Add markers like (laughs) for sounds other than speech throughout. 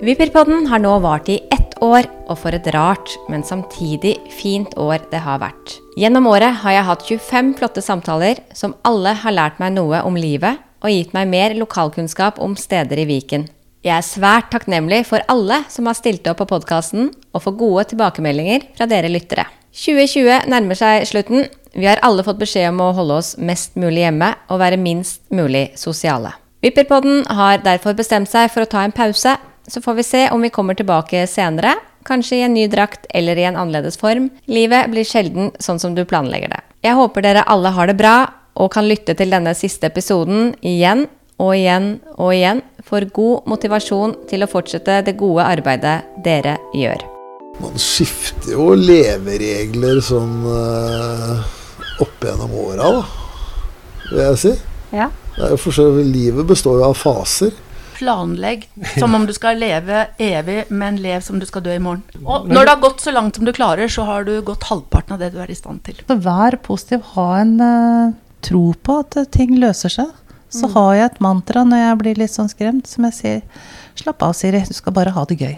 Vipperpodden har nå vart i ett år, og for et rart, men samtidig fint år det har vært. Gjennom året har jeg hatt 25 flotte samtaler som alle har lært meg noe om livet og gitt meg mer lokalkunnskap om steder i Viken. Jeg er svært takknemlig for alle som har stilt opp på podkasten, og for gode tilbakemeldinger fra dere lyttere. 2020 nærmer seg slutten. Vi har alle fått beskjed om å holde oss mest mulig hjemme og være minst mulig sosiale. Vipperpodden har derfor bestemt seg for å ta en pause, så får vi se om vi kommer tilbake senere. Kanskje i en ny drakt eller i en annerledes form. Livet blir sjelden sånn som du planlegger det. Jeg håper dere alle har det bra og kan lytte til denne siste episoden igjen og igjen og igjen for god motivasjon til å fortsette det gode arbeidet dere gjør. Man skifter jo leveregler sånn uh, opp gjennom åra, da, vil jeg si. Ja. Det er jo Livet består jo av faser. Planlegg som om du skal leve evig, men lev som du skal dø i morgen. Og når det har gått så langt som du klarer, så har du gått halvparten av det du er i stand til. Så vær positiv. Ha en uh, tro på at ting løser seg. Så Mm. har jeg et mantra når jeg blir litt sånn skremt, som jeg sier Slapp av, Siri. Du skal bare ha det gøy.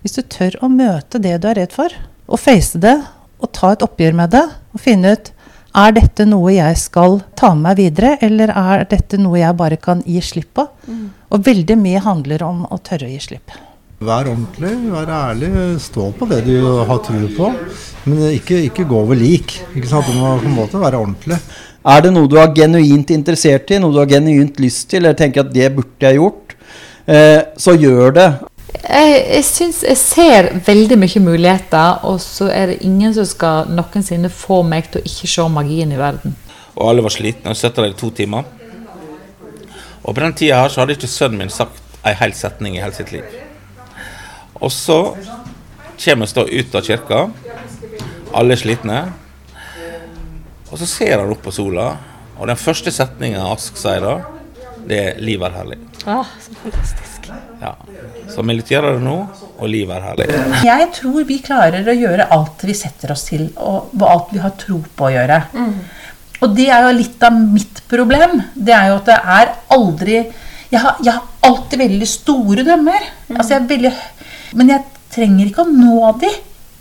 Hvis du tør å møte det du er redd for, og face det, og ta et oppgjør med det, og finne ut er dette noe jeg skal ta med meg videre, eller er dette noe jeg bare kan gi slipp på? Og veldig mye handler om å tørre å gi slipp. Vær ordentlig, vær ærlig, stå på det du har tro på. Men ikke, ikke gå over lik. Ikke sant? Du må på en måte være ordentlig. Er det noe du er genuint interessert i, noe du har genuint lyst til, eller tenker at det burde jeg gjort, eh, så gjør det. Jeg, jeg syns jeg ser veldig mye muligheter, og så er det ingen som skal noensinne få meg til å ikke se magien i verden. Og alle var slitne og satt der i to timer. Og på den tida her så hadde ikke sønnen min sagt ei hel setning i hele sitt liv. Og så kommer vi ut av kirka, alle er slitne. Og så ser han opp på sola, og den første setninga Ask sier da, det er 'livet er herlig'. Ah, så fantastisk. Ja. Så vi gjør det nå, og livet er herlig. Jeg tror vi klarer å gjøre alt vi setter oss til, og alt vi har tro på å gjøre. Og det er jo litt av mitt problem. Det er jo at det er aldri Jeg har, jeg har alltid veldig store drømmer. Altså jeg veldig, men jeg trenger ikke å nå de.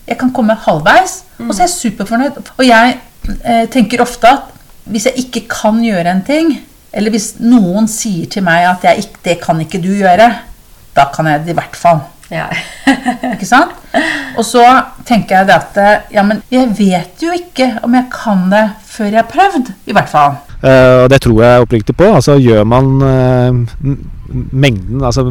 Jeg kan komme halvveis, og så er jeg superfornøyd. Og jeg eh, tenker ofte at hvis jeg ikke kan gjøre en ting, eller hvis noen sier til meg at jeg ikke, det kan ikke du gjøre, da kan jeg det i hvert fall. Ja. (laughs) Ikke sant? Og så tenker jeg det at ja, men jeg vet jo ikke om jeg kan det før jeg har prøvd, i hvert fall. Eh, og det tror jeg oppriktig på. Altså Gjør man uh, mengden, altså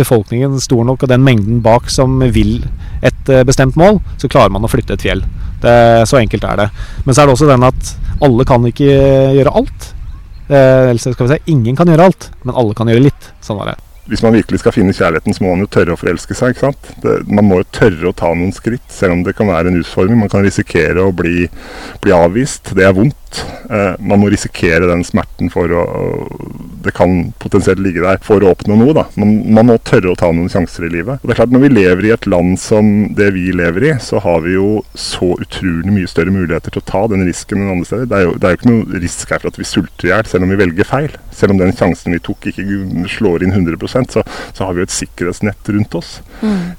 befolkningen stor nok, og den mengden bak som vil et eh, bestemt mål, så klarer man å flytte et fjell. Det, så enkelt er det. Men så er det også den at alle kan ikke gjøre alt. Eh, eller skal vi si, ingen kan gjøre alt, men alle kan gjøre litt. Sånn var det. Hvis man virkelig skal finne kjærligheten, så må man jo tørre å forelske seg. ikke sant? Det, man må jo tørre å ta noen skritt, selv om det kan være en utfordring. Man kan risikere å bli, bli avvist. Det er vondt. Eh, man må risikere den smerten for å Det kan potensielt ligge der for å oppnå noe. da. Man, man må tørre å ta noen sjanser i livet. Og det er klart, Når vi lever i et land som det vi lever i, så har vi jo så utrolig mye større muligheter til å ta den risken enn andre steder. Det er jo, det er jo ikke noe risk her for at vi sulter i hjel, selv om vi velger feil. Selv om den sjansen vi tok ikke slår inn 100 så, så har vi jo et sikkerhetsnett rundt oss.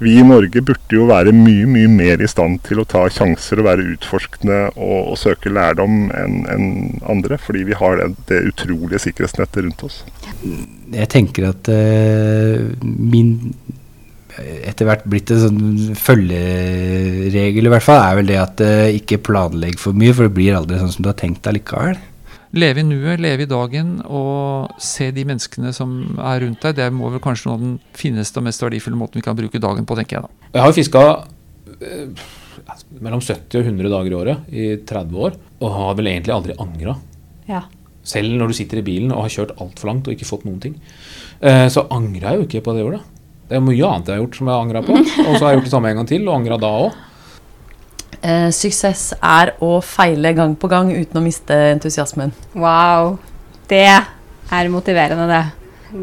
Vi i Norge burde jo være mye mye mer i stand til å ta sjanser og være utforskende og, og søke lærdom enn enn andre, fordi vi har det, det utrolige sikkerhetsnettet rundt oss. Jeg tenker at uh, min etter hvert blitt en sånn følgeregel, i hvert fall, er vel det at uh, ikke planlegg for mye, for det blir aldri sånn som du har tenkt deg likevel. Leve i nuet, leve i dagen og se de menneskene som er rundt deg. Det må vel kanskje noe av den fineste og mest verdifulle måten vi kan bruke dagen på, tenker jeg da. Jeg har jo fiska eh, mellom 70 og 100 dager i året i 30 år, og har vel egentlig aldri angra. Ja. Selv når du sitter i bilen og har kjørt altfor langt og ikke fått noen ting. Eh, så angra jeg jo ikke på det ordet. Det er mye annet jeg har gjort som jeg angra på. (laughs) Og så har jeg gjort det samme en gang til, og angra da òg. Eh, suksess er å feile gang på gang uten å miste entusiasmen. Wow. Det er motiverende, det.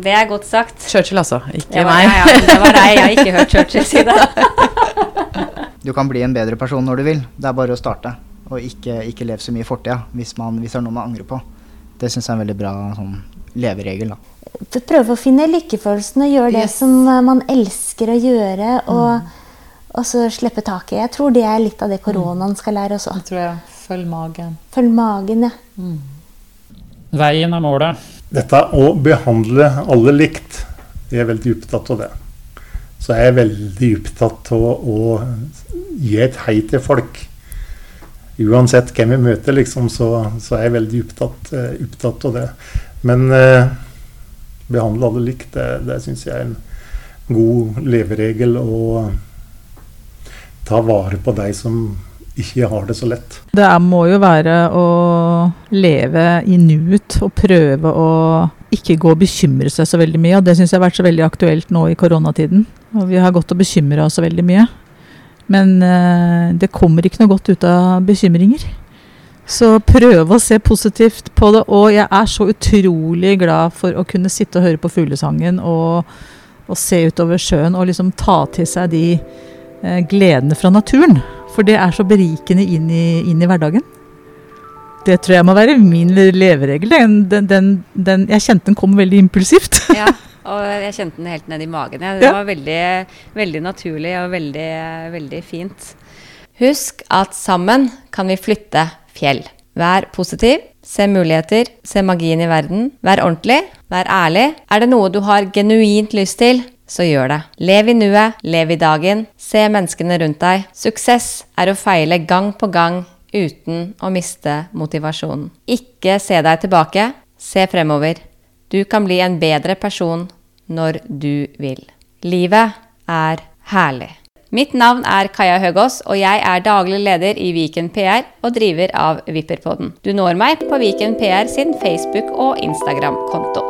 Det er godt sagt. Churchill, altså. Ikke meg. ja, ja, det var deg. Jeg har ikke hørt (laughs) Churchill si det. (laughs) Du kan bli en bedre person når du vil. Det er bare å starte. Og ikke, ikke leve så mye i fortida hvis, hvis det er noe man angrer på. Det syns jeg er en veldig bra sånn, leveregel, da. Prøve å finne lykkefølelsen og gjøre det Yes. som eh, man elsker å gjøre. Og, og så slippe taket. Jeg tror det er litt av det koronaen skal lære også. Jeg tror jeg. Følg magen. Følg magen, ja. Veien er målet. Dette å behandle alle likt, jeg er veldig opptatt av det. Så jeg er veldig opptatt av å gi et hei til folk. Uansett hvem jeg møter, liksom, så, så er jeg veldig opptatt, eh, opptatt av det. Men eh, behandle alle likt, det, det syns jeg er en god leveregel. Og ta vare på de som ikke har det så lett. Det er, må jo være å leve i nuet og prøve å ikke gå og bekymre seg så veldig mye. Og det syns jeg har vært så veldig aktuelt nå i koronatiden. Og vi har gått og bekymra oss så veldig mye. Men eh, det kommer ikke noe godt ut av bekymringer. Så prøve å se positivt på det. Og jeg er så utrolig glad for å kunne sitte og høre på fuglesangen og, og se utover sjøen og liksom ta til seg de eh, gledene fra naturen. For det er så berikende inn i, inn i hverdagen. Det tror jeg må være min leveregel. Den, den, den, jeg kjente den kom veldig impulsivt. Ja, og jeg kjente den helt ned i magen. Det Ja. var veldig, veldig naturlig og veldig, veldig fint. Husk at sammen kan vi flytte fjell. Vær positiv, se muligheter, se magien i verden. Vær ordentlig, vær ærlig. Er det noe du har genuint lyst til, så gjør det. Lev i nuet, lev i dagen, se menneskene rundt deg. Suksess er å feile gang på gang uten å miste motivasjonen. Ikke se deg tilbake, se fremover. Du kan bli en bedre person når du vil. Livet er herlig. Mitt navn er Kaja Høgås, og jeg er daglig leder i Viken PR og driver av Vipperpodden. Du når meg på Viken PR sin Facebook- og Instagram-konto.